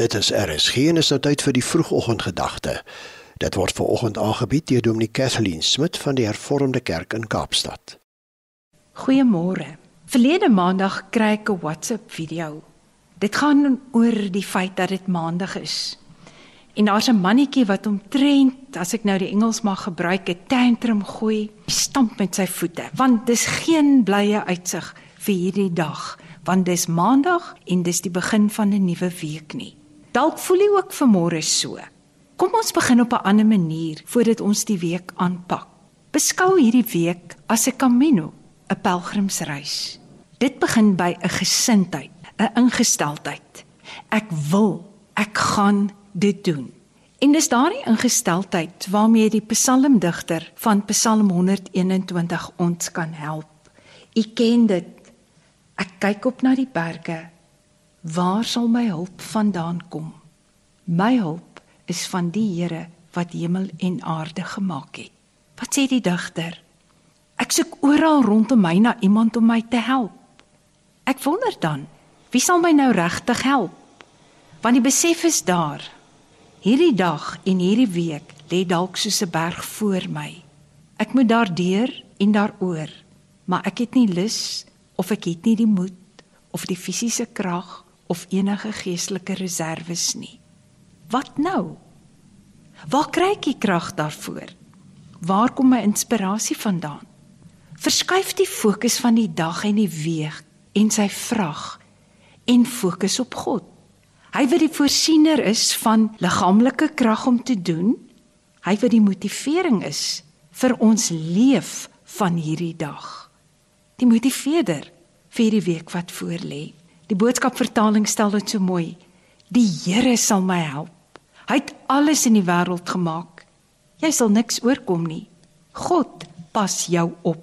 Dit is RSG en is nou tyd vir die vroegoggendgedagte. Dit word veraloggend aangebied deur Dominee Kathleen Smit van die Hervormde Kerk in Kaapstad. Goeiemôre. Verlede maandag kry ek 'n WhatsApp video. Dit gaan oor die feit dat dit maandag is. En daar's 'n mannetjie wat omtrent, as ek nou die Engels mag gebruik, 'n tantrum gooi, stamp met sy voete, want dis geen blye uitsig vir hierdie dag, want dis maandag en dis die begin van 'n nuwe week nie. Dalk voel jy ook vanmôre so. Kom ons begin op 'n ander manier voordat ons die week aanpak. Beskou hierdie week as 'n camino, 'n pelgrimsreis. Dit begin by 'n gesindheid, 'n ingesteldheid. Ek wil, ek gaan dit doen. En dis daardie ingesteldheid waarmee die psalmdigter van Psalm 121 ons kan help. U ken dit. Ek kyk op na die berge Waar sal my hulp vandaan kom? My hulp is van die Here wat hemel en aarde gemaak het. Wat sê die digter? Ek soek oral rondom my na iemand om my te help. Ek wonder dan, wie sal my nou regtig help? Want die besef is daar. Hierdie dag en hierdie week lê dalk soos 'n berg voor my. Ek moet daardeur en daaroor, maar ek het nie lus of ek het nie die moed of die fisiese krag of enige geestelike reserves nie. Wat nou? Waar kry ek die krag daarvoor? Waar kom my inspirasie vandaan? Verskuif die fokus van die dag en die week en sy vrag en fokus op God. Hy wat die voorsiener is van liggaamlike krag om te doen, hy wat die motivering is vir ons leef van hierdie dag. Die motiveerder vir hierdie week wat voorlê. Die boodskap vertaling stel dit so mooi. Die Here sal my help. Hy het alles in die wêreld gemaak. Jy sal niks oorkom nie. God pas jou op.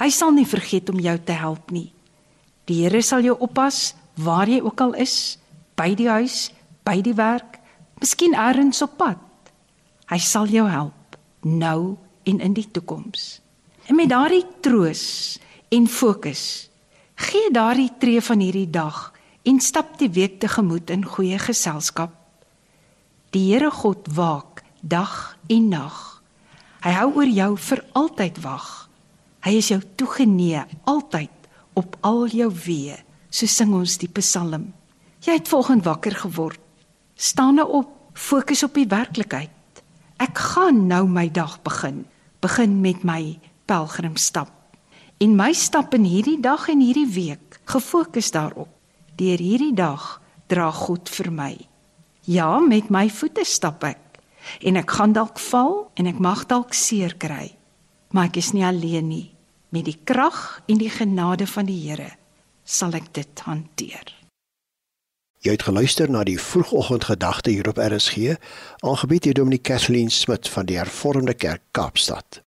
Hy sal nie vergeet om jou te help nie. Die Here sal jou oppas waar jy ook al is, by die huis, by die werk, miskien elders op pad. Hy sal jou help nou en in die toekoms. En met daardie troos en fokus Gee daardie tree van hierdie dag en stap die week tegemoet in goeie geselskap. Die Here God waak dag en nag. Hy hou oor jou vir altyd wag. Hy is jou toegenee altyd op al jou weë, so sing ons die Psalm. Jy het vanoggend wakker geword. Staan nou op, fokus op die werklikheid. Ek gaan nou my dag begin. Begin met my pelgrimstap en my stap in hierdie dag en hierdie week gefokus daarop. Deur hierdie dag dra God vir my. Ja, met my voete stap ek en ek gaan dalk val en ek mag dalk seer kry. Maar ek is nie alleen nie. Met die krag en die genade van die Here sal ek dit hanteer. Jy het geluister na die vroegoggendgedagte hier op RSG, aangebied deur Dominee Kathleen Smit van die Hervormde Kerk Kaapstad.